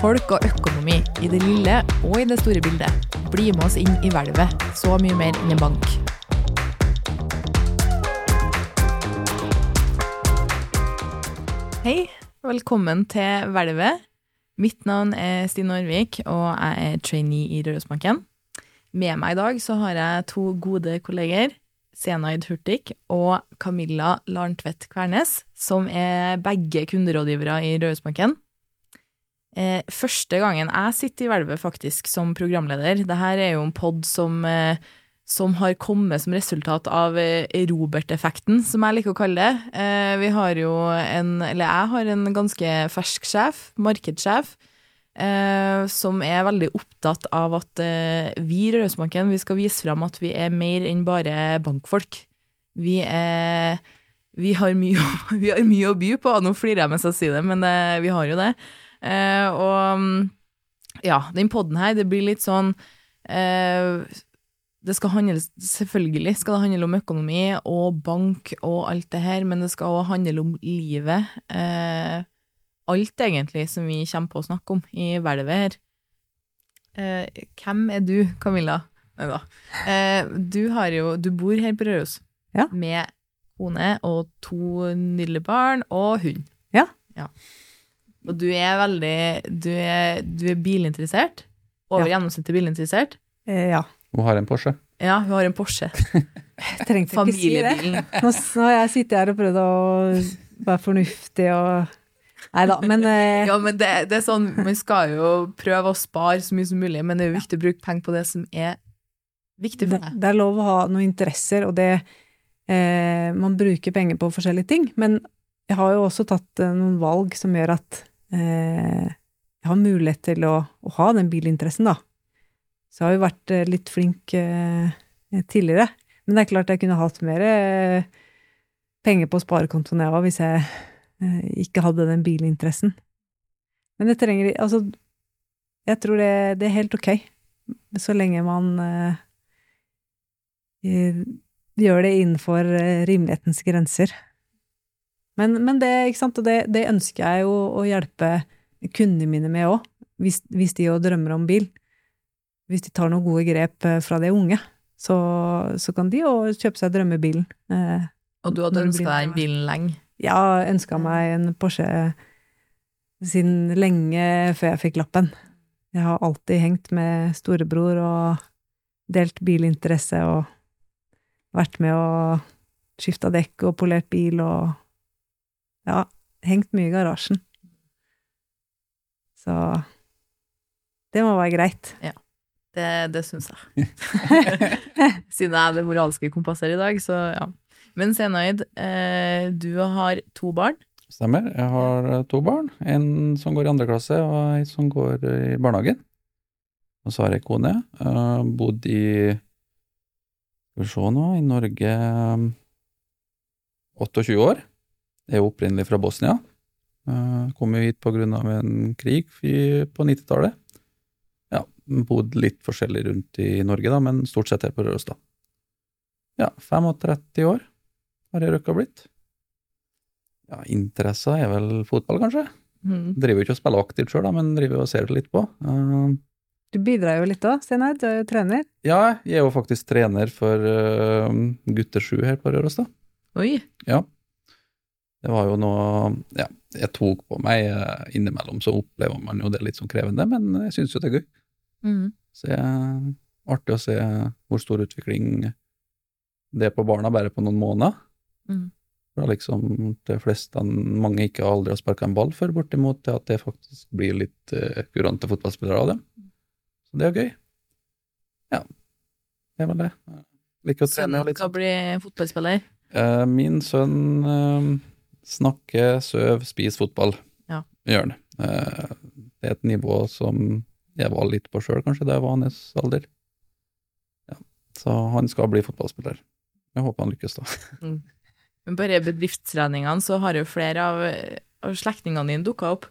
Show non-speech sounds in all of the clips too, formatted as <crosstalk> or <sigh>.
folk og økonomi i det lille og i det store bildet. Bli med oss inn i hvelvet. Så mye mer enn en bank. Hei, velkommen til Hvelvet. Mitt navn er Stine Aarvik, og jeg er trainee i Rørosbanken. Med meg i dag så har jeg to gode kolleger. Senaid Hurtig og Camilla Larntvedt Kvernes, som er begge kunderådgivere i Rørosbanken. Eh, første gangen jeg sitter i hvelvet faktisk som programleder. Dette er jo en pod som, eh, som har kommet som resultat av eh, Robert-effekten, som jeg liker å kalle det. Eh, vi har jo en, eller jeg har en ganske fersk sjef, markedssjef, eh, som er veldig opptatt av at eh, vi i Rørosbanken vi skal vise fram at vi er mer enn bare bankfolk. Vi er vi har, mye, <laughs> vi har mye å by på. Nå flirer jeg mens jeg sier det, men vi har jo det. Eh, og ja, den poden her, det blir litt sånn eh, Det skal handle Selvfølgelig skal det handle om økonomi og bank og alt det her, men det skal òg handle om livet. Eh, alt, egentlig, som vi kommer på å snakke om i hvelvet her. Eh, hvem er du, Camilla? Nei da. Eh, du har jo Du bor her på Røros Ja. med kone og to nydelige barn og hund. Ja. Og du er veldig Du er, du er bilinteressert. Over Ja. gjennomsnittet bilinteressert. Eh, ja. Hun har en Porsche. Ja, hun har en Porsche. <laughs> Jeg trengte ikke si det. Nå, nå har jeg sittet her og prøvd å være fornuftig og Nei da, men eh, Ja, men det, det er sånn Man skal jo prøve å spare så mye som mulig, men det er jo viktig å bruke penger på det som er viktig for deg. det er lov å ha noen interesser, og det eh, Man bruker penger på forskjellige ting, men jeg har jo også tatt eh, noen valg som gjør at jeg har mulighet til å, å ha den bilinteressen, da. Så jeg har jo vært eh, litt flink eh, tidligere. Men det er klart jeg kunne hatt mer eh, penger på sparekontoen jeg òg, hvis jeg eh, ikke hadde den bilinteressen. Men det trenger Altså, jeg tror det, det er helt ok, så lenge man eh, eh, gjør det innenfor eh, rimelighetens grenser. Men, men det, det, det ønsker jeg jo å hjelpe kundene mine med òg, hvis, hvis de jo drømmer om bil. Hvis de tar noen gode grep eh, fra de unge, så, så kan de jo kjøpe seg drømmebilen. Eh, Og du hadde ønska deg en bilen lenge. Ja, ønska meg en Porsche siden lenge før jeg fikk lappen. Jeg har alltid hengt med storebror og delt bilinteresse og vært med og skifta dekk og polert bil og ja, hengt mye i garasjen. Så det må være greit. Det, det syns jeg. <laughs> <laughs> Siden jeg er det moralske kompasset i dag, så ja. Men Senaid, eh, du har to barn. Stemmer. Jeg har eh, to barn. En som går i andre klasse, og en som går i barnehagen. Og så har jeg kone. Uh, bodd i Skal vi se nå, i Norge um, 28 år. Jeg er opprinnelig fra Bosnia. Uh, kom jo hit av en krig på 90-tallet. Ja, bodd litt forskjellig rundt i Norge, da, men stort sett her på Røros, da. Ja, 35 år har jeg røkka blitt. Ja, interesser er vel fotball, kanskje. Mm. Driver jo ikke og spiller aktivt sjøl, men driver og ser litt på. Uh, Du bidrar jo litt òg, Steinar. Du er jo trener. ja, jeg er jo faktisk trener for uh, gutter 7 her på Røros, da. Oi. Ja. Det var jo noe Ja, jeg tok på meg eh, innimellom, så opplever man jo det litt som krevende, men jeg syns jo det er gøy. Mm. Så det er artig å se hvor stor utvikling det er på barna bare på noen måneder. Mm. Fra liksom de fleste, mange ikke aldri har sparka en ball før, bortimot til at det faktisk blir litt uh, kurante fotballspillere av dem. Så det er gøy. Ja, det er vel det. Liker å trene Sønnen skal bli fotballspiller. Uh, min sønn eh, snakker, søv, spis fotball. Ja. Gjør han. Eh, det er et nivå som jeg var litt på sjøl, kanskje, da jeg var hans alder. Ja. Så han skal bli fotballspiller. Jeg håper han lykkes, da. <laughs> Men bare bedriftstreningene så har jo flere av, av slektningene dine dukka opp.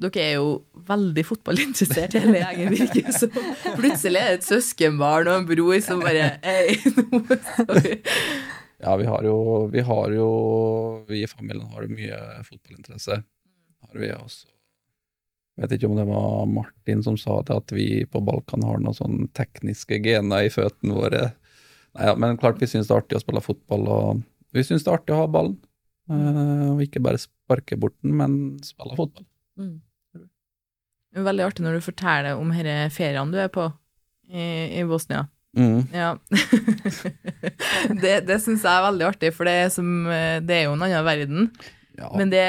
Dere er jo veldig fotballinteressert, hele <laughs> gjengen, virker det som. Plutselig er det et søskenbarn og en bror som bare Hei, nå Ja, vi har jo Vi har jo Vi i familien har jo mye fotballinteresse. Har vi også. Jeg vet ikke om det var Martin som sa det, at vi på Balkan har noen sånne tekniske gener i føttene våre. Nei, ja, men klart vi syns det er artig å spille fotball, og vi syns det er artig å ha ballen. og ikke bare sparke bort den, men spille fotball. Mm. Veldig artig når du forteller om disse feriene du er på i, i Bosnia. Mm. Ja. <laughs> det det syns jeg er veldig artig, for det er, som, eh, det er jo en annen verden. Ja, Men det,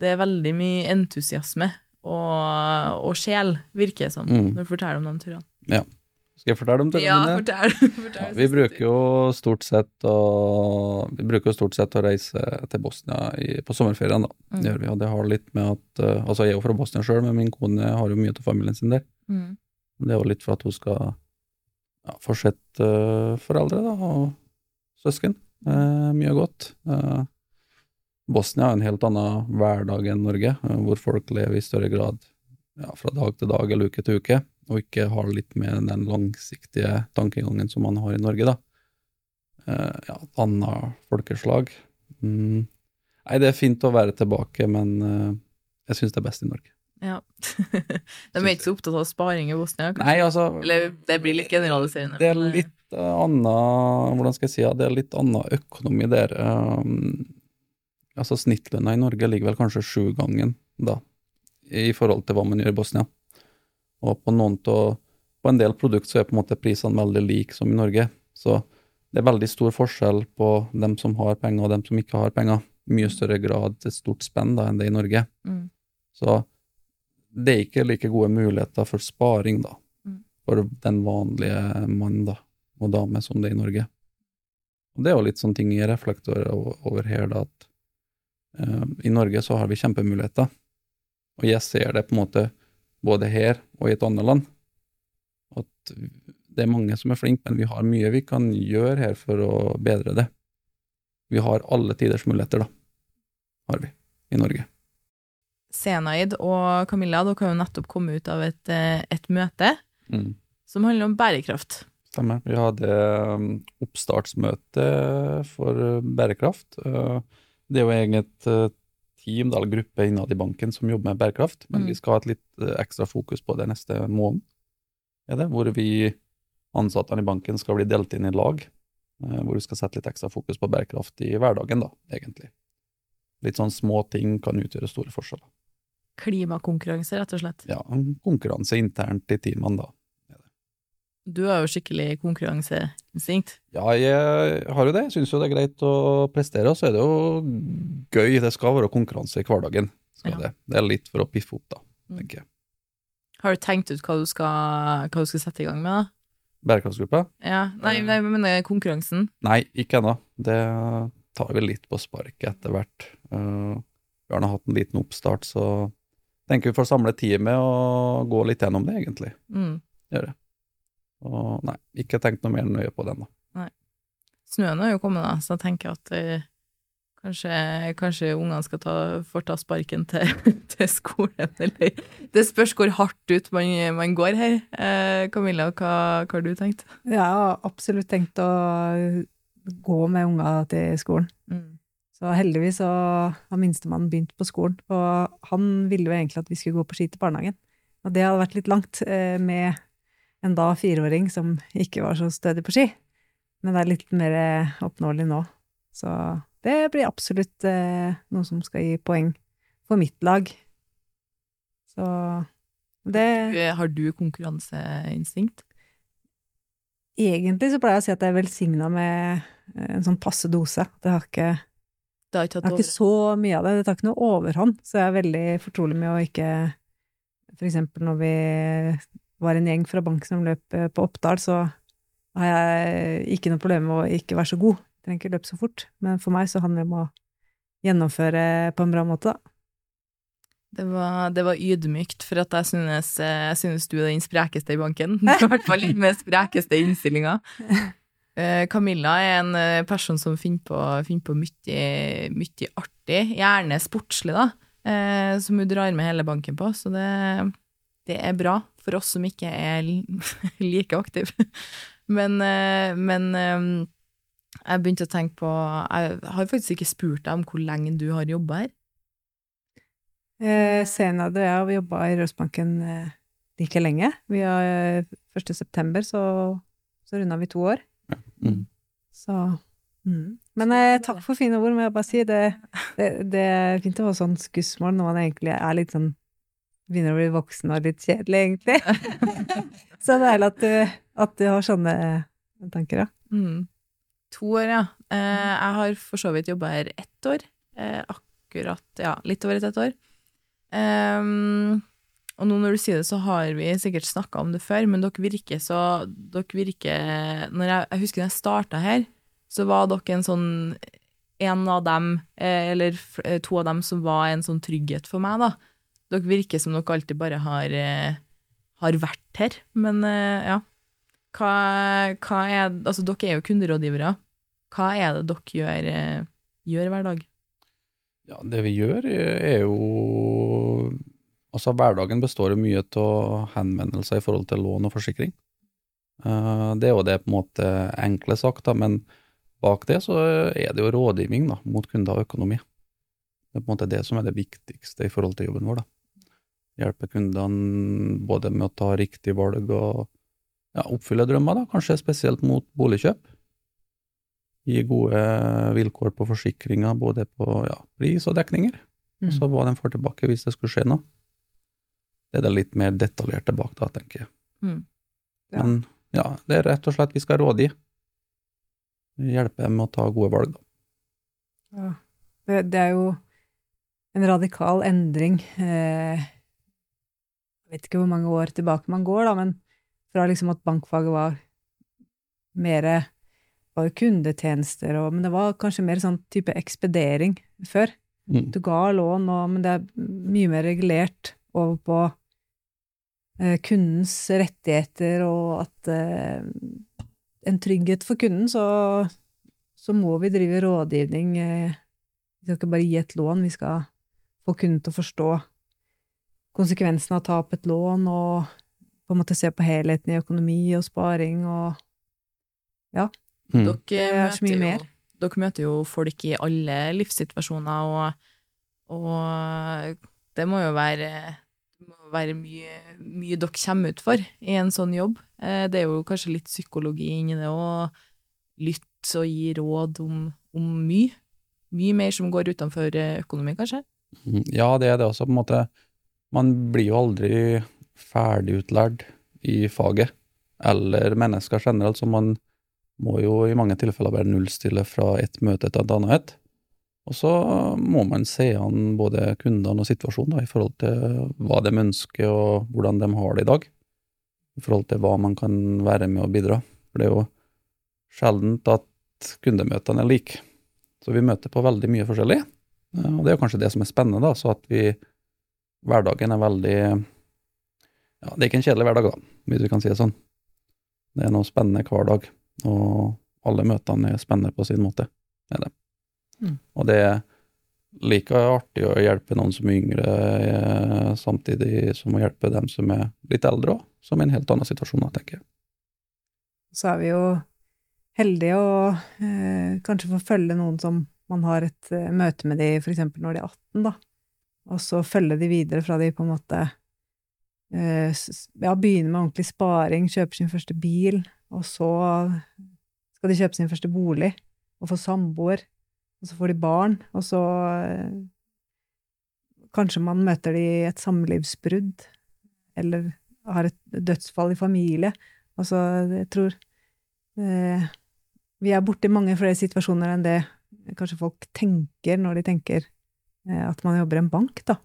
det er veldig mye entusiasme og, og sjel, virker det som, Mm. når du forteller om de turene. skal jeg fortelle om turene Ja, mine? fortell. <laughs> Ja, fortell vi bruker jo stort sett å Vi bruker jo stort sett å reise til Bosnia i, på sommerferien, da. Mm. Det gjør vi, og det har litt med at eh, Altså, jeg er jo fra Bosnia sjøl, men min kone har jo mye av familien sin der. Mm. Det er jo litt for at hun skal ja, Fortsett sett eh, foreldre da, og søsken. Uh, mye godt. Uh, Bosnia er en helt annen hverdag enn Norge, hvor folk lever i større grad ja, fra dag til dag eller uke til uke, og ikke har litt mer den langsiktige tankegangen som man har i Norge, da. Ja, et annet folkeslag. Mm. Nei, det er fint å være tilbake, men jeg syns det er best i Norge. Ja. <laughs> de er ikke så opptatt av sparing i Bosnia, kanskje? Nei, altså Eller det blir litt generaliserende. Det er eh, litt annen Hvordan skal jeg si ja, det er litt annen økonomi der. Um, altså Snittlønna i Norge ligger vel kanskje sjugangen, da, i forhold til hva man gjør i Bosnia. Og på noen av På en del produkt så er på en måte prisene veldig like som i Norge. Så det er veldig stor forskjell på dem som har penger og dem som ikke har penger. Mye større grad, et stort spenn da, enn det i Norge. Mm. Så det er ikke like gode muligheter for sparing, da, Mm. for den vanlige mann da, og dame som det er i Norge. Og det er jo litt sånn ting jeg reflekterer over, over her, da, at uh, i Norge så har vi kjempemuligheter, og jeg ser det på en måte både her og i et annet land, at det er mange som er flinke, men vi har mye vi kan gjøre her for å bedre det. Vi har alle tiders muligheter, da, har vi, i Norge. Senaid og Camilla, dere har jo nettopp kommet ut av et, eh, et møte Mm. som handler om bærekraft. Stemmer. Vi hadde um, oppstartsmøte for uh, bærekraft. Uh, Det er jo egentlig et uh, team, eller gruppe innad i banken som jobber med bærekraft, men Mm. vi skal ha et litt ekstra fokus på det neste måned, det, hvor vi ansatte i banken skal bli delt inn i lag, hvor vi skal sette litt ekstra fokus på bærekraft i hverdagen, da, egentlig. Litt sånn små ting kan utgjøre store forskjeller. Klimakonkurranse, rett og slett. Ja, konkurranse internt i teamene, da. Du har jo skikkelig konkurranseinstinkt. Ja, jeg har jo det. Jeg syns jo det er greit å prestere, og så er det jo gøy. Det skal være konkurranse i hverdagen. Skal Ja. det. det er litt for å piffe opp, da, Mm. tenker jeg. Har du tenkt ut hva du skal, hva du skal sette i gang med, da? Bærekraftsgruppa? Ja, nei, nei, men konkurransen. Nei, ikke ennå. Det tar vi litt på sparket etter hvert. Uh, vi har nå hatt en liten oppstart, så tenker vi får samle teamet og gå litt gjennom det, egentlig. Mm. Gjør det. Og nei, ikke tenkt noe mer nøye på den, da. Snøen har jo kommet, da, så jeg tenker at uh, kanskje, kanskje ungene skal ta, får ta sparken til, <laughs> til skolen, eller Det spørs hvor hardt ut man, man går her. Uh, Camilla, hva, hva har du tenkt? Jeg har absolutt tenkt å gå med unger til skolen. Mm. Så heldigvis så har minstemannen begynt på skolen, og han ville jo egentlig at vi skulle gå på ski til barnehagen. Og det hadde vært litt langt eh, med en da fireåring som ikke var så stødig på ski. Men det er litt mer eh, oppnåelig nå. Så det blir absolutt eh, noe som skal gi poeng for mitt lag. Så det Har du konkurranseinstinkt? Egentlig så pleier jeg å si at jeg er velsigna med en sånn passe dose. Det har ikke Det har ikke Jeg har ikke så mye av det, det tar ikke noe overhånd, så jeg er veldig fortrolig med å ikke For eksempel når vi var en gjeng fra bank som løp eh, på Oppdal, så har jeg ikke noe problem med å ikke være så god. Jeg trenger ikke løpe så fort, men for meg så handler det om å gjennomføre på en bra måte, da. Det var, det var ydmykt, for at jeg synes, eh, jeg synes du er den sprekeste i banken. I hvert fall litt med sprekeste innstillinga. <laughs> Eh, Camilla er en eh, person som finner på, finner på mye, mye artig, gjerne sportslig, da, eh, som hun drar med hele banken på, så det, det er bra for oss som ikke er <laughs> like aktive. Men, men eh, jeg begynte å tenke på Jeg har faktisk ikke spurt deg om hvor lenge du har jobba her. Eh, Senad og jeg har jobba i Røsbanken like lenge. Vi har eh, 1. september, så, så runda vi to år. Mm. Så mm. Men eh, takk for fine ord, må jeg bare si. Det, det, det er fint å ha sånn skussmål når man egentlig er litt sånn Begynner å bli voksen og litt kjedelig, egentlig. <laughs> så det er deilig at du, at du har sånne tanker, ja. Mm. To år, ja. Eh, jeg har for så vidt jobba her ett år. Eh, akkurat, ja, litt over et ett år. Ehm, og nå når du sier det, så har vi sikkert snakka om det før, men dere virker så Dere virker når jeg, jeg husker da jeg starta her, så var dere en sånn En av dem, eh, eller eh, to av dem, som var en sånn trygghet for meg, da. Dere virker som dere alltid bare har, eh, har vært her, men ja. Hva, hva er Altså, dere er jo kunderådgivere. Hva er det dere gjør, gjør hver dag? Ja, det vi gjør er jo Altså, hverdagen består jo mye av henvendelser i forhold til lån og forsikring. Eh, Det er jo det på en måte enkle sagt, da, men bak det så er det jo rådgivning da, mot kunder og økonomi. Det er på en måte det som er det viktigste i forhold til jobben vår. da. Hjelpe kundene både med å ta riktig valg og ja, oppfylle drømmer, da, kanskje spesielt mot boligkjøp. Gi gode vilkår på forsikringer, både på ja, pris og dekninger. Mm. Så hva de får tilbake hvis det skulle skje noe. Det er det litt mer detaljerte bak da, tenker jeg. Mm. Ja. Men ja, det er rett og slett vi skal rådgi. Hjelpe dem med å ta gode valg. da. Ja. Det, det er jo en radikal endring. Eh, jeg vet ikke hvor mange år tilbake man går, da, men fra liksom at bankfaget var mer var jo kundetjenester, og, men det var kanskje mer sånn type ekspedering før. Mm. Du ga lån, og, men det er mye mer regulert over på kundens rettigheter, og at eh, en trygghet for kunden, så, så må vi drive rådgivning. Eh, vi skal ikke bare gi et lån, vi skal få kunden til å forstå konsekvensen av å ta opp et lån, og på en måte se på helheten i økonomi og sparing og Mm. Dere, Det er så mye møter mer. Jo, dere møter jo folk i alle livssituasjoner, og, og det må jo være, må være mye, mye dere kommer ut for i en sånn jobb. Eh, Det er jo kanskje litt psykologi inni det òg. Lytte og gi råd om, om mye. Mye mer som går utenfor eh, økonomi, kanskje. Mm, Ja, det er det også, på en måte. Man blir jo aldri ferdigutlært i faget, eller mennesker generelt, så man må jo i mange tilfeller bare nullstille fra et møte til et annet et. Og så må man se an både kundene og situasjonen da, i forhold til hva de ønsker og hvordan de har det i dag, i forhold til hva man kan være med å bidra. For det er jo sjeldent at kundemøtene er like. Så vi møter på veldig mye forskjellig. Og det er kanskje det som er spennende, da, så at vi Hverdagen er veldig Ja, det er ikke en kjedelig hverdag, da, hvis vi kan si det sånn. Det er noe spennende hver dag, og alle møtene er spennende på sin måte. Det er det. Mm. Og det er like artig å hjelpe noen som er yngre, eh, samtidig som å hjelpe dem som er litt eldre òg, som er en helt annen situasjon, tenker jeg. så er vi jo heldige å eh, kanskje få følge noen som man har et eh, møte med de eksempel når de er 18, da, og så følge de videre fra de på en måte eh, ja, begynner med ordentlig sparing, kjøper sin første bil, og så skal de kjøpe sin første bolig, og få samboer, og så får de barn, og så eh, kanskje man møter de i et samlivsbrudd, eller har et dødsfall i familie. Altså, jeg tror eh, vi er borti mange flere situasjoner enn det kanskje folk tenker når de tenker eh, at man jobber i en bank, da.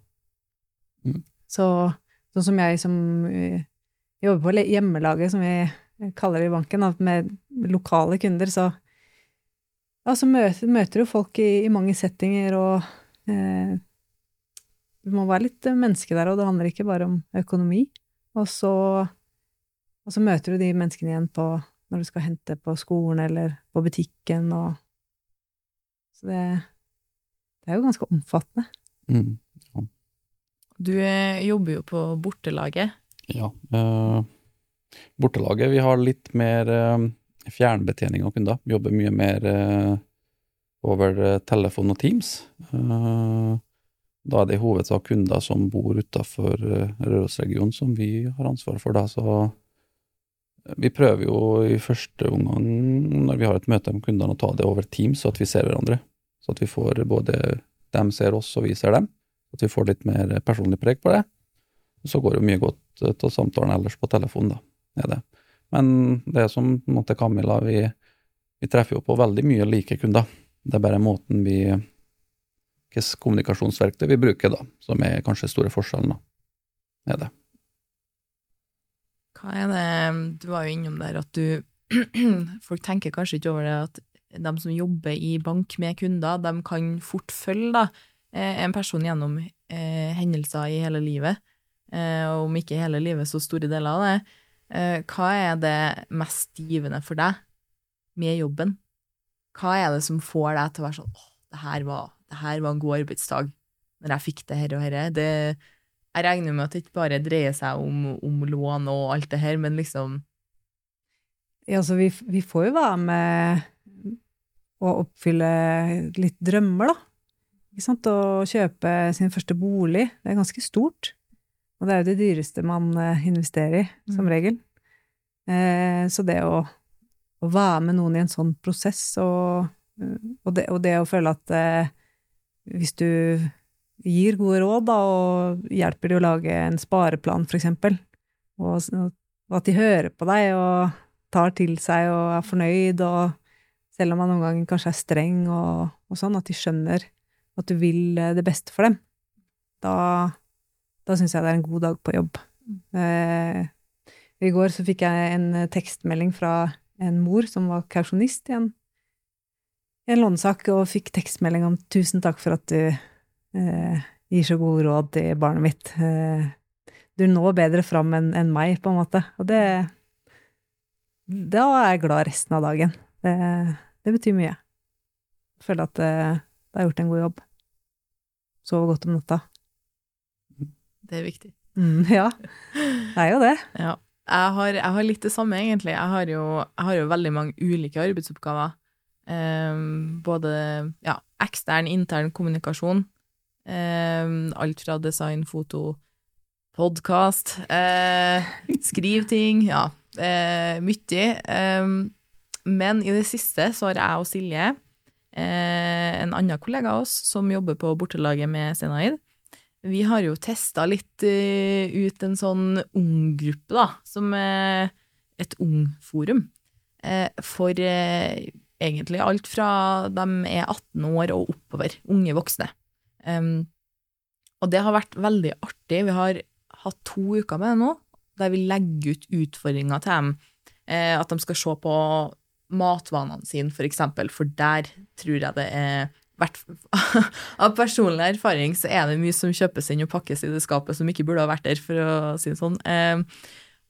Mm. Så sånn som jeg som eh, jobber på hjemmelaget, som vi kaller det i banken, med lokale kunder, så ja, så møter, møter du folk i, i mange settinger, og eh, du må være litt eh, menneske der, og det handler ikke bare om økonomi. Og så, og så møter du de menneskene igjen på, når du skal hente på skolen eller på butikken, og Så det, det er jo ganske omfattende. Mm. Du eh, jobber jo på bortelaget. Ja. eh, bortelaget, vi har litt mer eh, fjernbetjening av kunder. Jobber mye mer eh, over eh, telefon og Teams. Eh, Da er det i hovedsak kunder som bor utafor Rørosregionen som vi har ansvar for, da. Så vi prøver jo i første omgang, når vi har et møte med kundene, å ta det over Teams, så at vi ser hverandre. Så at vi får både dem ser oss, og vi ser dem. At vi får litt mer personlig preg på det. Så går jo mye godt til samtalen ellers på telefon, da. Er det. Men det som på en måte Camilla, vi, vi treffer jo på veldig mye like kunder. Det er bare måten vi Hvilket kommunikasjonsverktøy vi bruker, da, som er kanskje store forskjellen, da. Er det. Hva er det Du var jo innom der at du <clears throat> Folk tenker kanskje ikke over det at de som jobber i bank med kunder, de kan fort følge da, en person gjennom eh, hendelser i hele livet, eh, og om ikke hele livet, så store deler av det. Eh, hva er det mest givende for deg med jobben? Hva er det som får deg til å være sånn åh, det her var det her var en god arbeidsdag, når jeg fikk det her og her. Det, jeg regner med at det ikke bare dreier seg om, om lån og alt det her, men liksom Ja, så vi, vi får jo være med å oppfylle litt drømmer, da. Ikke sant? Å kjøpe sin første bolig. Det er ganske stort. Og det er jo det dyreste man investerer i, som Mm. regel. Eh, så det å, å være med noen i en sånn prosess, og, og, det, og det å føle at eh, hvis du gir gode råd, da, og hjelper de å lage en spareplan, for eksempel, og, og at de hører på deg og tar til seg og er fornøyd, og selv om man noen ganger kanskje er streng og, og sånn, at de skjønner at du vil eh, det beste for dem, da, da syns jeg det er en god dag på jobb. Eh, I går så fikk jeg en tekstmelding fra en mor som var kausjonist i en, en lånesak, og fikk tekstmelding om 'tusen takk for at du eh, gir så gode råd til barnet mitt'. Eh, du når bedre fram enn en meg, på en måte. Og det Da er jeg glad resten av dagen. Det, det betyr mye. Jeg føler at det, det har gjort en god jobb. Sover godt om natta. Det er viktig. Mm, ja, det er jo det. <laughs> Ja. Jeg har, jeg har litt det samme, egentlig. Jeg har jo, jeg har jo veldig mange ulike arbeidsoppgaver. Um, både ja, ekstern, intern kommunikasjon. Um, alt fra design, foto, podkast, Uh, skriv ting. Ja, uh, mye. Um, men i det siste så har jeg og Silje, uh, en annen kollega av oss, som jobber på bortelaget med Senaid, vi har jo testa litt eh, ut en sånn unggruppe, da, som er et ungforum. Uh, for eh, egentlig alt fra de er 18 år og oppover. Unge voksne. Og det har vært veldig artig. Vi har hatt to uker med det nå, der vi legger ut utfordringer til dem. eh, at de skal se på matvanene sine, for eksempel, for der tror jeg det er <laughs> Av personlig erfaring så er det mye som kjøpes inn og pakkes i det skapet som ikke burde ha vært der, for å si det sånn. Eh,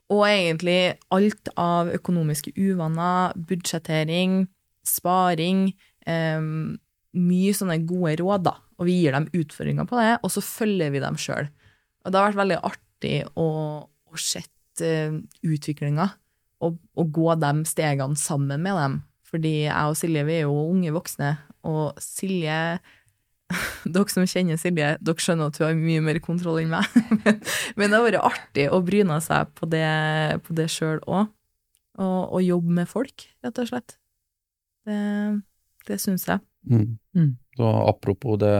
og egentlig alt av økonomiske uvaner, budsjettering, sparing, eh, mye sånne gode råd, da. Og vi gir dem utfordringer på det, og så følger vi dem sjøl. Og det har vært veldig artig å, å se uh, utviklinga, og, og gå de stegene sammen med dem. Fordi jeg og Silje vi er jo unge voksne, og Silje <laughs> Dere som kjenner Silje, dere skjønner at hun har mye mer kontroll enn meg. <laughs> Men, men det har vært artig å bryne seg på det, på det sjøl òg. Og, og jobbe med folk, rett og slett. Det, det syns jeg. Mm. Mm. Så apropos det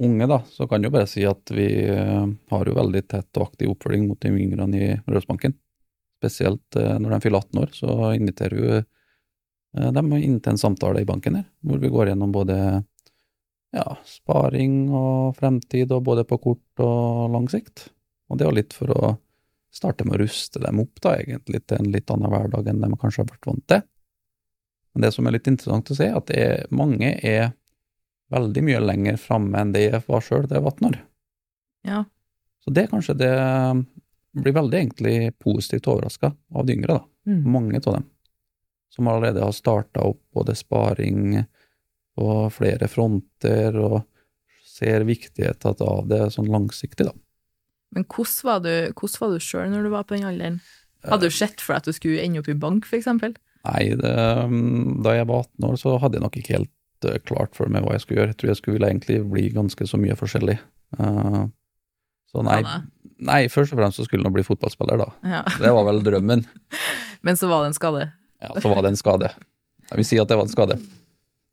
unge, da, så kan jeg jo bare si at vi eh, har jo veldig tett og aktiv oppfølging mot de yngre i Rørosbanken. Spesielt eh, når de fyller 18 år, så inviterer vi eh, er inn til en samtale i banken her, hvor vi går gjennom både ja, sparing og fremtid, og både på kort og lang sikt. Og det er jo litt for å starte med å ruste dem opp, da, egentlig, til en litt annen hverdag enn de kanskje har vært vant til. Men det som er litt interessant å se, er at det er, mange er veldig mye lenger framme enn det jeg var sjøl da jeg var 18 år. Ja. Så det er kanskje det blir veldig egentlig positivt overraska av de yngre, da. Mm. Mange av dem. Som allerede har starta opp både sparing på flere fronter, og ser viktigheten av det sånn langsiktig, da. Men hvordan var du, hvordan var du sjøl når du var på den alderen? Hadde du sett for deg at du skulle ende opp i bank, eksempel? Nei, det, da jeg var 18 år, så hadde jeg nok ikke helt eh, klart for meg hva jeg skulle gjøre. Jeg tror jeg skulle egentlig bli ganske så mye forskjellig. Eh, så nei, nei, først og fremst så skulle jeg bli fotballspiller, da. Ja. Det var vel drømmen. <laughs> Men så var det en skade. Ja, så var det en skade. Jeg vil si at det var en skade.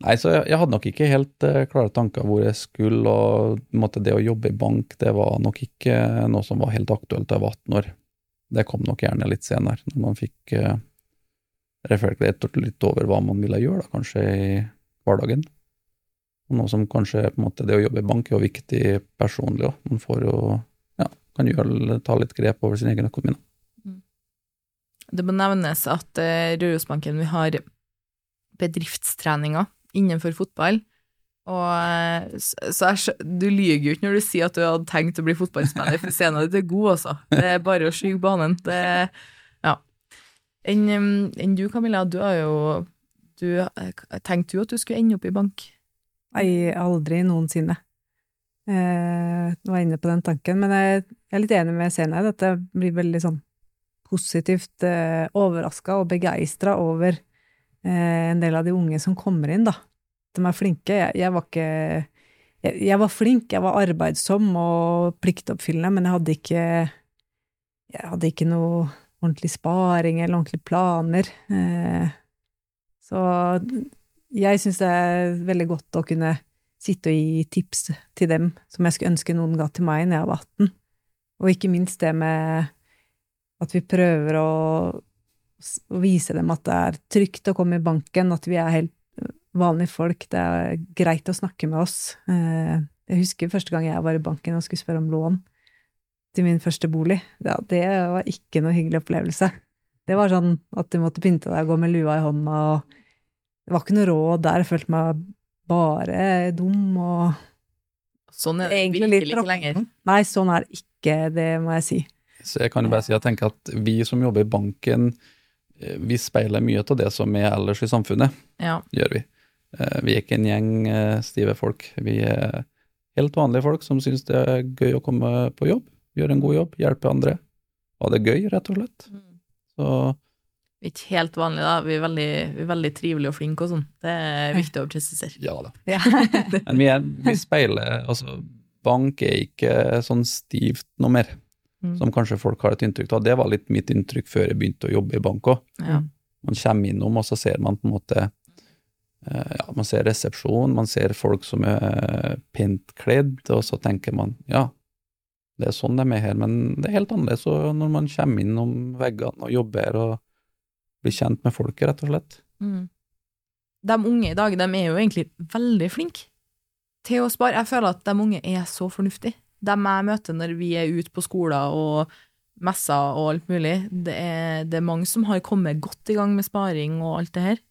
Nei, så jeg, jeg hadde nok ikke helt uh, klare tanker hvor jeg skulle, og måte, det å jobbe i bank, det var nok ikke noe som var helt aktuelt da jeg var 18 år. Det kom nok gjerne litt senere, når man fikk uh, reflektert litt over hva man ville gjøre, da, kanskje i hverdagen. Og noe som kanskje på en måte, Det å jobbe i bank er jo viktig personlig òg. Man får jo, ja, kan gjøre, ta litt grep over sin egen økonomi. da. Det må nevnes at uh, Rørosbanken vi har bedriftstreninger innenfor fotball. Og, eh, så jeg, du lyver jo ikke når du sier at du hadde tenkt å bli fotballspiller, for scenen din er god, altså. Det er bare å skyve banen. Det, ja. Enn en du, Camilla, du har jo du, eh, Tenkte du at du skulle ende opp i bank? Nei, aldri noensinne. Eh, nå var jeg inne på den tanken, men jeg, jeg er litt enig med scenen, at det blir veldig sånn positivt eh, overraska og begeistra over eh, en del av de unge som kommer inn, da. De er flinke. Jeg, jeg var ikke jeg, jeg var flink, jeg var arbeidsom og pliktoppfyllende, men jeg hadde ikke Jeg hadde ikke noe ordentlig sparing eller ordentlige planer. Eh, så jeg syns det er veldig godt å kunne sitte og gi tips til dem som jeg skulle ønske noen ga til meg når jeg var 18. Og ikke minst det med at vi prøver å, å vise dem at det er trygt å komme i banken, at vi er helt vanlige folk, det er greit å snakke med oss. Eh, Jeg husker første gang jeg var i banken og skulle spørre om lån til min første bolig. Ja, det var ikke noe hyggelig opplevelse. Det var sånn at du måtte pynte deg og gå med lua i hånda, og det var ikke noe råd der. Jeg følte meg bare dum og Sånn er det egentlig virkelig ikke lenger. Nei, sånn er det ikke, det må jeg si. Så jeg kan jo bare si jeg tenker at vi som jobber i banken, eh, vi speiler mye av det som er ellers i samfunnet, Ja. gjør vi. Eh, Vi er ikke en gjeng eh, stive folk. Vi er helt vanlige folk som syns det er gøy å komme på jobb, gjøre en god jobb, hjelpe andre. Ha det gøy, rett og slett. Så Vi er ikke helt vanlige, da. Vi er veldig, vi er veldig trivelige og flinke og sånn. Det er viktig å presisere. ja da. Ja. <laughs> Men vi, er, vi speiler Altså, bank er ikke sånn stivt noe mer, Mm. som kanskje folk har et inntrykk av. Det var litt mitt inntrykk før jeg begynte å jobbe i bank òg. Ja. Man kommer innom, og så ser man på en måte eh, Ja, man ser resepsjon, man ser folk som er pent kledd, og så tenker man ja, det er sånn de er her, men det er helt annerledes når man kommer innom veggene og jobber og blir kjent med folket, rett og slett. Mm. De unge i dag, de er jo egentlig veldig flinke til å spare. Jeg føler at de unge er så fornuftige. De jeg møter når vi er ute på skoler og messer og alt mulig, det er, det er mange som har kommet godt i gang med sparing og alt det her.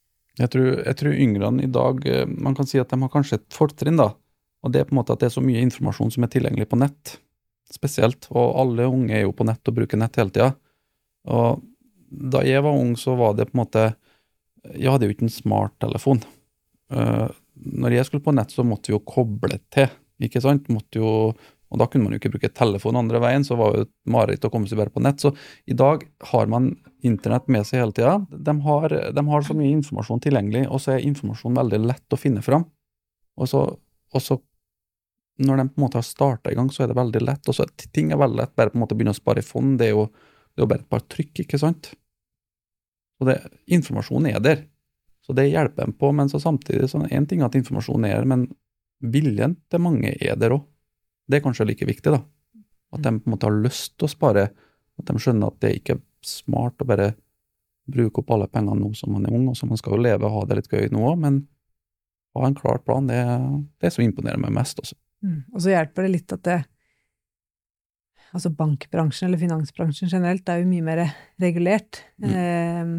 Jeg tror, jeg tror yngre i dag eh, Man kan si at de har kanskje et fortrinn, da. Og det er på en måte at det er så mye informasjon som er tilgjengelig på nett, spesielt. Og alle unge er jo på nett og bruker nett hele tida. Og da jeg var ung, så var det på en måte Jeg hadde jo ikke en smarttelefon. Uh, når jeg skulle på nett, så måtte vi jo koble til, ikke sant? Måtte jo, og da kunne man jo ikke bruke telefon andre veien, så var det et mareritt å komme seg bare på nett. Så i dag har man internett med seg hele tida. De, de har så mye informasjon tilgjengelig, og så er informasjon veldig lett å finne fram. Og så, og så når de på en måte har starta i gang, så er det veldig lett. Og så ting er veldig lett, bare på en måte begynne å spare i fond, det er jo, det er bare et par trykk, ikke sant? Og det, informasjonen er der. Så det hjelper en på, men så samtidig så en ting at informasjonen er der, men viljen til mange er der òg. Det er kanskje like viktig, da. At de på en måte har lyst til å spare, at de skjønner at det ikke er smart å bare bruke opp alle pengene nå som man er ung, og så man skal jo leve og ha det litt gøy nå òg, men ha en klar plan, det er det som imponerer meg mest, altså. Mm. Og så hjelper det litt at det Altså bankbransjen eller finansbransjen generelt er jo mye mer regulert. Mm. Eh,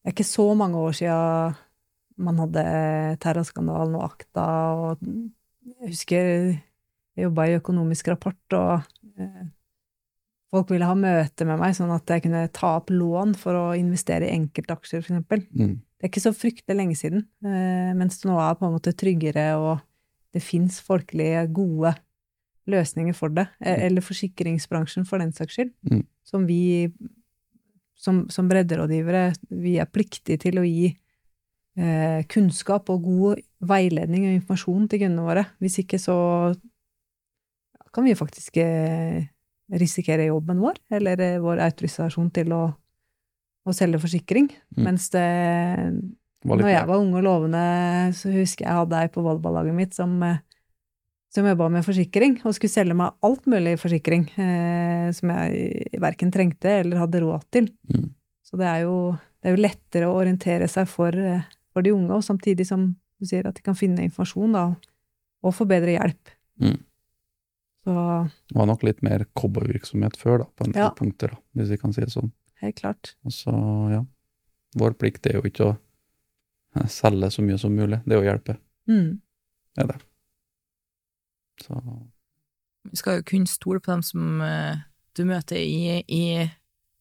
det er ikke så mange år siden man hadde terrorskandalen og akta, og jeg husker jeg jobba i Økonomisk rapport, og eh, folk ville ha møte med meg sånn at jeg kunne ta opp lån for å investere i enkeltaksjer, eksempel. Mm. Det er ikke så fryktelig lenge siden, eh, mens det nå er på en måte tryggere, og det fins folkelige, gode løsninger for det. eh. Eller forsikringsbransjen, for den saks skyld. Mm. Som vi, som, som bredderådgivere, vi er pliktige til å gi eh, kunnskap og god veiledning og informasjon til kundene våre. Hvis ikke så kan vi faktisk eh, risikere jobben vår, eller eh, vår autorisasjon til å, å selge forsikring. Mm. Mens det Når jeg var ung og lovende, så husker jeg jeg hadde ei på volleballaget mitt som, eh, som jobba med forsikring, og skulle selge meg alt mulig forsikring eh, som jeg verken trengte eller hadde råd til. Mm. Så det er, jo, det er jo lettere å orientere seg for, for de unge, og samtidig som du sier at de kan finne informasjon da, og få bedre hjelp. Mm. Så Det var nok litt mer cowboyvirksomhet før, da, på en del Ja. punkter, da, hvis vi kan si det sånn. helt klart. Og så, ja. Vår plikt er jo ikke å selge så mye som mulig, det er å hjelpe. Mm. Det er det. Så Vi skal jo kunne stole på dem som uh, du møter i, i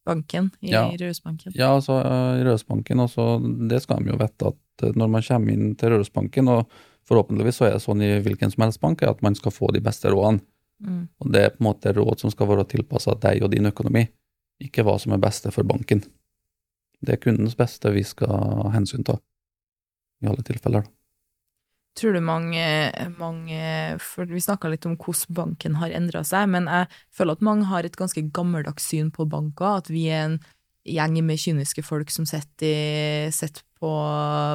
banken, i Ja. Rørosbanken. Ja, altså uh, Rørosbanken også, det skal de jo vite at eh, når man kommer inn til Rørosbanken, og forhåpentligvis så er det sånn i hvilken som helst bank, at man skal få de beste rådene. Mm. Og det er på en måte råd som skal være tilpassa deg og din økonomi, ikke hva som er beste for banken. Det er kundens beste vi skal hensyn til, i alle tilfeller. Tror du mange, mange For vi snakka litt om hvordan banken har endra seg, men jeg føler at mange har et ganske gammeldags syn på banker, at vi er en gjeng med kyniske folk som sitter, sitter på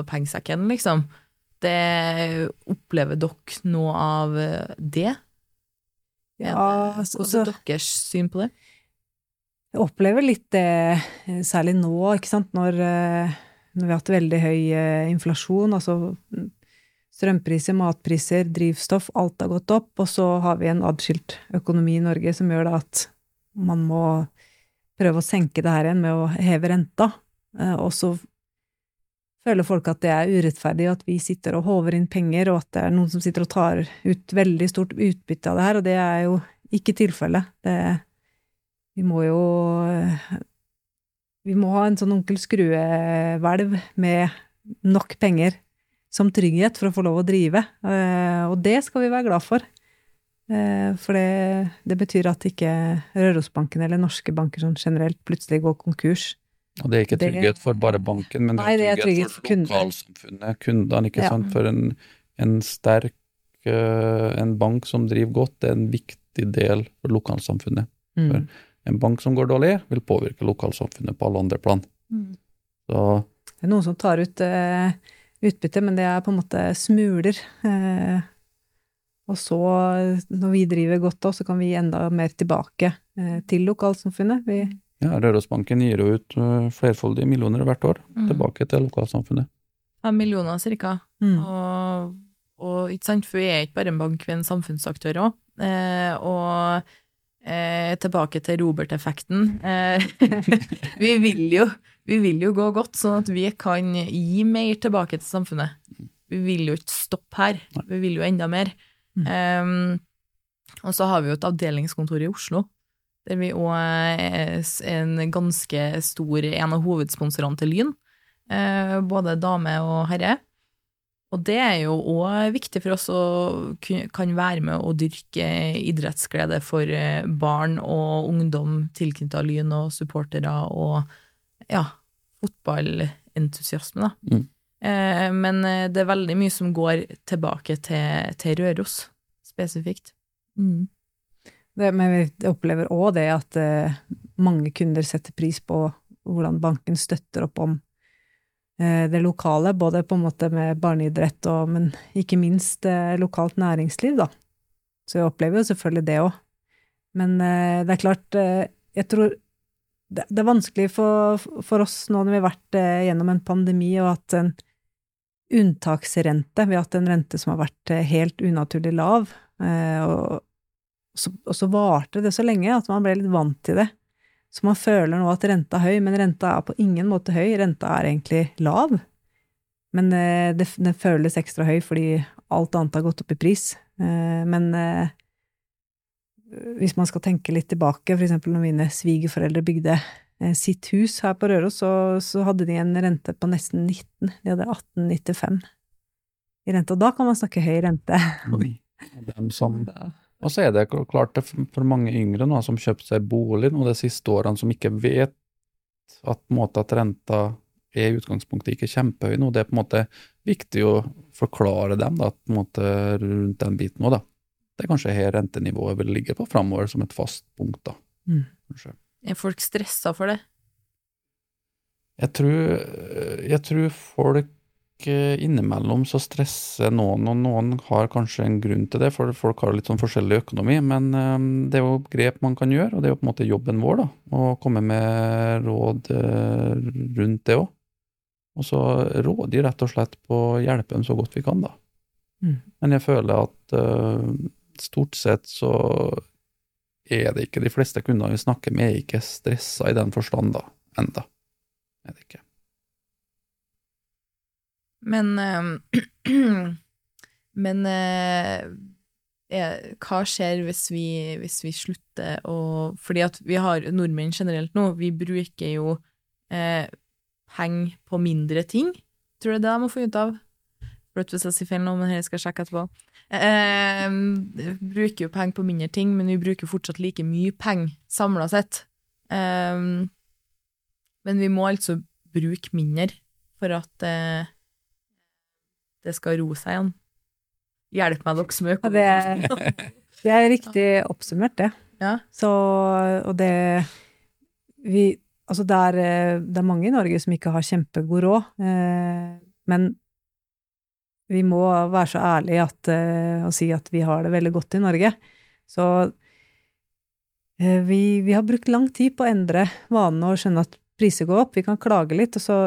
pengesekken, liksom. Det Opplever dere noe av det? Ja, Hvordan er deres syn på det? Jeg opplever litt det, særlig nå, ikke sant, når, eh, når vi har hatt veldig høy eh, inflasjon, altså mm, strømpriser, matpriser, drivstoff, alt har gått opp, og så har vi en adskilt økonomi i Norge som gjør at man må prøve å senke det her igjen med å heve renta, Eh, og så føler folk at det er urettferdig, og at vi sitter og håver inn penger, og at det er noen som sitter og tar ut veldig stort utbytte av det her, og det er jo ikke tilfellet. Vi må jo Vi må ha en sånn onkel Skrue-hvelv med nok penger som trygghet for å få lov å drive, eh, og det skal vi være glad for. Eh, For det, det betyr at ikke Rørosbanken eller norske banker sånn generelt plutselig går konkurs. Og det er ikke trygghet for bare banken, men Nei, det er trygghet for lokalsamfunnet, kundene, ikke Ja. sant. For en, en sterk eh, en bank som driver godt, det er en viktig del for lokalsamfunnet. Mm. En bank som går dårlig, vil påvirke lokalsamfunnet på alle andre plan. Så Det er noen som tar ut uh, utbytte, men det er på en måte smuler. Uh, og så, når vi driver godt òg, så kan vi gi enda mer tilbake uh, til lokalsamfunnet. Vi, ja, Rørosbanken gir jo ut eh, flerfoldige millioner hvert år Mm. tilbake til lokalsamfunnet. Fem millioner cirka. mm. Og, og ikke sant, for vi er ikke bare en bank, vi er en samfunnsaktør òg. Eh, og eh, tilbake til Robert-effekten. Eh, <laughs> vi, vil jo, vi vil jo gå godt, sånn at vi kan gi mer tilbake til samfunnet. Vi vil jo ikke stoppe her, vi vil jo enda mer. Mm. Eh, og så har vi jo et avdelingskontor i Oslo, der vi òg er en ganske stor En av hovedsponsorene til Lyn. Eh, både dame og herre. Og det er jo òg viktig for oss å kan være med å dyrke idrettsglede for eh, barn og ungdom tilknyttet Lyn og supportere og ja, fotballentusiasme, da. Mm. Eh, men eh, det er veldig mye som går tilbake til, til Røros, spesifikt. Mm. Det, men vi opplever òg det at eh, mange kunder setter pris på hvordan banken støtter opp om eh, det lokale, både på en måte med barneidrett og men ikke minst eh, lokalt næringsliv, da. Så jeg opplever jo selvfølgelig det òg. Men eh, det er klart, eh, jeg tror det, det er vanskelig for, for oss nå når vi har vært eh, gjennom en pandemi og hatt en unntaksrente. Vi har hatt en rente som har vært helt unaturlig lav. og så, og så varte det så lenge at man ble litt vant til det. Så man føler nå at renta er høy, men renta er på ingen måte høy. Renta er egentlig lav. Men eh, det, den føles ekstra høy fordi alt annet har gått opp i pris. Eh, men eh, hvis man skal tenke litt tilbake, for eksempel når mine svigerforeldre bygde sitt hus her på Røros, så, så hadde de en rente på nesten 19. De hadde 1895 i rente. Og da kan man snakke høy rente. Og dem som Og så er det klart det for mange yngre nå som kjøpte seg bolig nå de siste årene, som ikke vet at, måte, at renta er i utgangspunktet ikke kjempehøy nå. Det er på en måte viktig å forklare dem da, måte, rundt den biten òg, da. det er kanskje her rentenivået vil ligge på framover, som et fast punkt, da. Mm. Er folk stressa for det? Jeg tror, jeg tror folk innimellom så stresser noen, og noen har kanskje en grunn til det, for folk har litt sånn forskjellig økonomi. Men eh, det er jo grep man kan gjøre, og det er jo på en måte jobben vår, da. Å komme med råd eh, rundt det òg. Og så råder de rett og slett på å hjelpe dem så godt vi kan, da. Mm. Men jeg føler at eh, stort sett så er det ikke de fleste kundene vi snakker med, er ikke stressa i den forstand, da. Enda. Er det ikke. Men eh, <clears throat> Men eh, er, hva skjer hvis vi, hvis vi slutter å Fordi at vi har nordmenn generelt nå, vi bruker jo eh, penger på mindre ting. Tror du det er det jeg må få ut av? Flott hvis jeg sier feil nå, men jeg skal sjekke etterpå. Eh, bruker jo penger på mindre ting, men vi bruker fortsatt like mye penger samla sett. Eh, men vi må altså bruke mindre for at eh, det skal ro seg igjen. Hjelp meg, dere som er Ja, det, det er riktig oppsummert, det. Ja. Så, og det vi, Altså, det er, det er mange i Norge som ikke har kjempegod råd, eh, men vi må være så ærlige at, eh, og si at vi har det veldig godt i Norge. Så eh, vi, vi har brukt lang tid på å endre vanene og skjønne at priser går opp. Vi kan klage litt, og så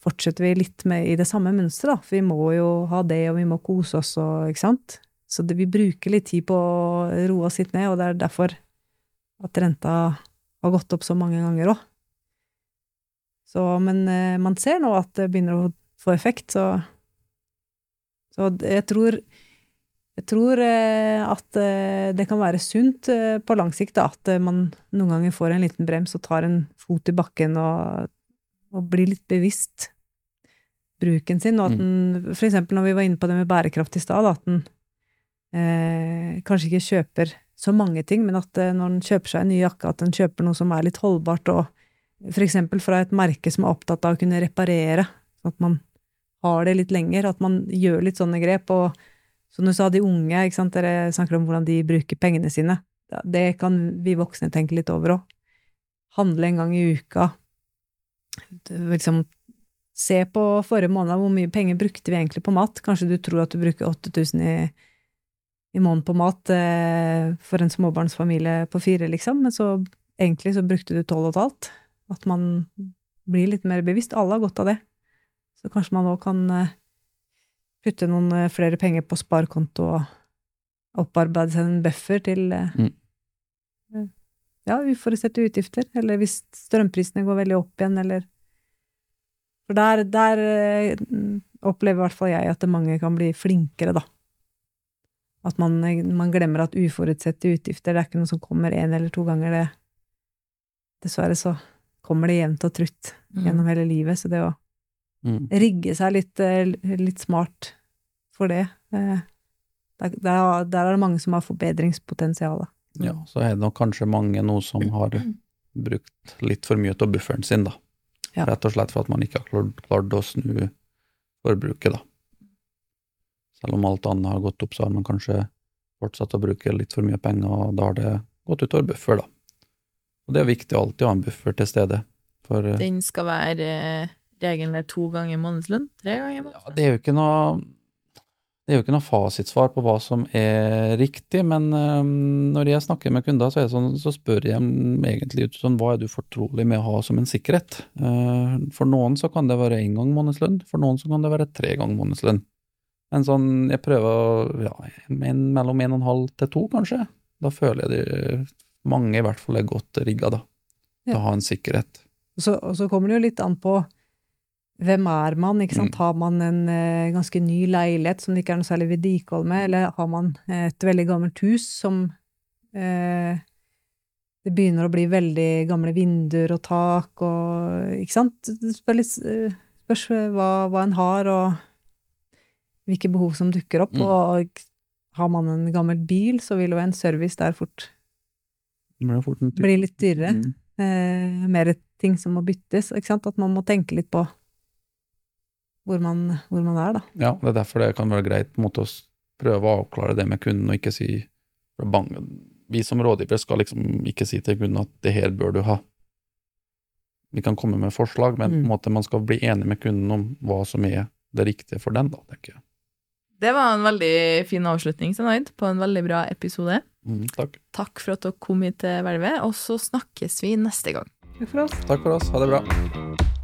fortsetter vi litt med i det samme mønsteret, da. For vi må jo ha det, og vi må kose oss og ikke sant. Så det, vi bruker litt tid på å roe oss litt ned, og det er derfor at renta har gått opp så mange ganger òg. Så, men eh, man ser nå at det begynner å få effekt, så Så jeg tror jeg tror eh, at eh, det kan være sunt på lang sikt, da, at man noen ganger får en liten brems og tar en fot i bakken og, og bli litt bevisst bruken sin, og at den For eksempel når vi var inne på det med bærekraft i stad, at den eh, kanskje ikke kjøper så mange ting, men at eh, når den kjøper seg en ny jakke, at den kjøper noe som er litt holdbart, og for eksempel fra et merke som er opptatt av å kunne reparere, at man har det litt lenger, at man gjør litt sånne grep, og som du sa, de unge, ikke sant, dere snakker om hvordan de bruker pengene sine. Det kan vi voksne tenke litt over òg. Handle en gang i uka. Liksom se på forrige måned, hvor mye penger brukte vi egentlig på mat? Kanskje du tror at du bruker 8000 i, i måneden på mat eh, for en småbarnsfamilie på fire, liksom, men så egentlig så brukte du tolv og et halvt. At man blir litt mer bevisst. Alle har godt av det. Så kanskje man òg kan eh, putte noen eh, flere penger på sparekonto og opparbeide seg en buffer til eh, Mm. Ja, uforutsette utgifter, eller hvis strømprisene går veldig opp igjen, eller For der, der eh, opplever i hvert fall jeg at mange kan bli flinkere, da. At man, man glemmer at uforutsette utgifter, det er ikke noe som kommer én eller to ganger, det Dessverre så kommer det jevnt og trutt Mm. gjennom hele livet, så det å Mm. rigge seg litt, eh, litt smart for det. eh, Der, der, der er det mange som har forbedringspotensial. da. Ja, så er det nok kanskje mange nå som har brukt litt for mye av bufferen sin, da. Ja. Rett og slett for at man ikke har klart, å snu forbruket, da. Selv om alt annet har gått opp, så har man kanskje fortsatt å bruke litt for mye penger, og da har det gått utover buffer, da. Og det er viktig å alltid ha en buffer til stede, for eh, Den skal være eh, regelen er to ganger månedslønn? Tre ganger Ja, det er jo ikke noe det er jo ikke noe fasitsvar på hva som er riktig, men øhm, når jeg snakker med kunder, så, det sånn, så spør jeg dem egentlig ut sånn, hva er du fortrolig med å ha som en sikkerhet. Eh, for noen så kan det være én gang månedslønn, for noen så kan det være tre ganger månedslønn. Men sånn, jeg prøver ja, en, mellom en og en halv til to, kanskje. Da føler jeg de, mange i hvert fall er godt rigga, da. Til å ha en sikkerhet. Og så, og så kommer det jo litt an på hvem er man, ikke sant. Mm. Har man en eh, ganske ny leilighet som det ikke er noe særlig vedlikehold med, eller har man et veldig gammelt hus som eh, det begynner å bli veldig gamle vinduer og tak og Ikke sant? Det spør litt, eh, spørs hva, hva en har, og hvilke behov som dukker opp. Mm. Og har man en gammel bil, så vil jo en service der fort fort bli litt dyrere. Mm. eh, mer ting som må byttes, ikke sant? At man må tenke litt på hvor man, hvor man er, da. Ja, det er derfor det kan være greit mot å prøve å avklare det med kunden, og ikke si vi som rådgivere skal liksom ikke si til kunden at det her bør du ha. Vi kan komme med forslag, men på en Mm. måte man skal bli enig med kunden om hva som er det riktige for den, da, tenker jeg. Det var en veldig fin avslutning, Senaid, på en veldig bra episode. Mm, takk. Takk for at dere kom hit til Hvelvet, og så snakkes vi neste gang. Takk for oss. Takk for oss. Ha det bra.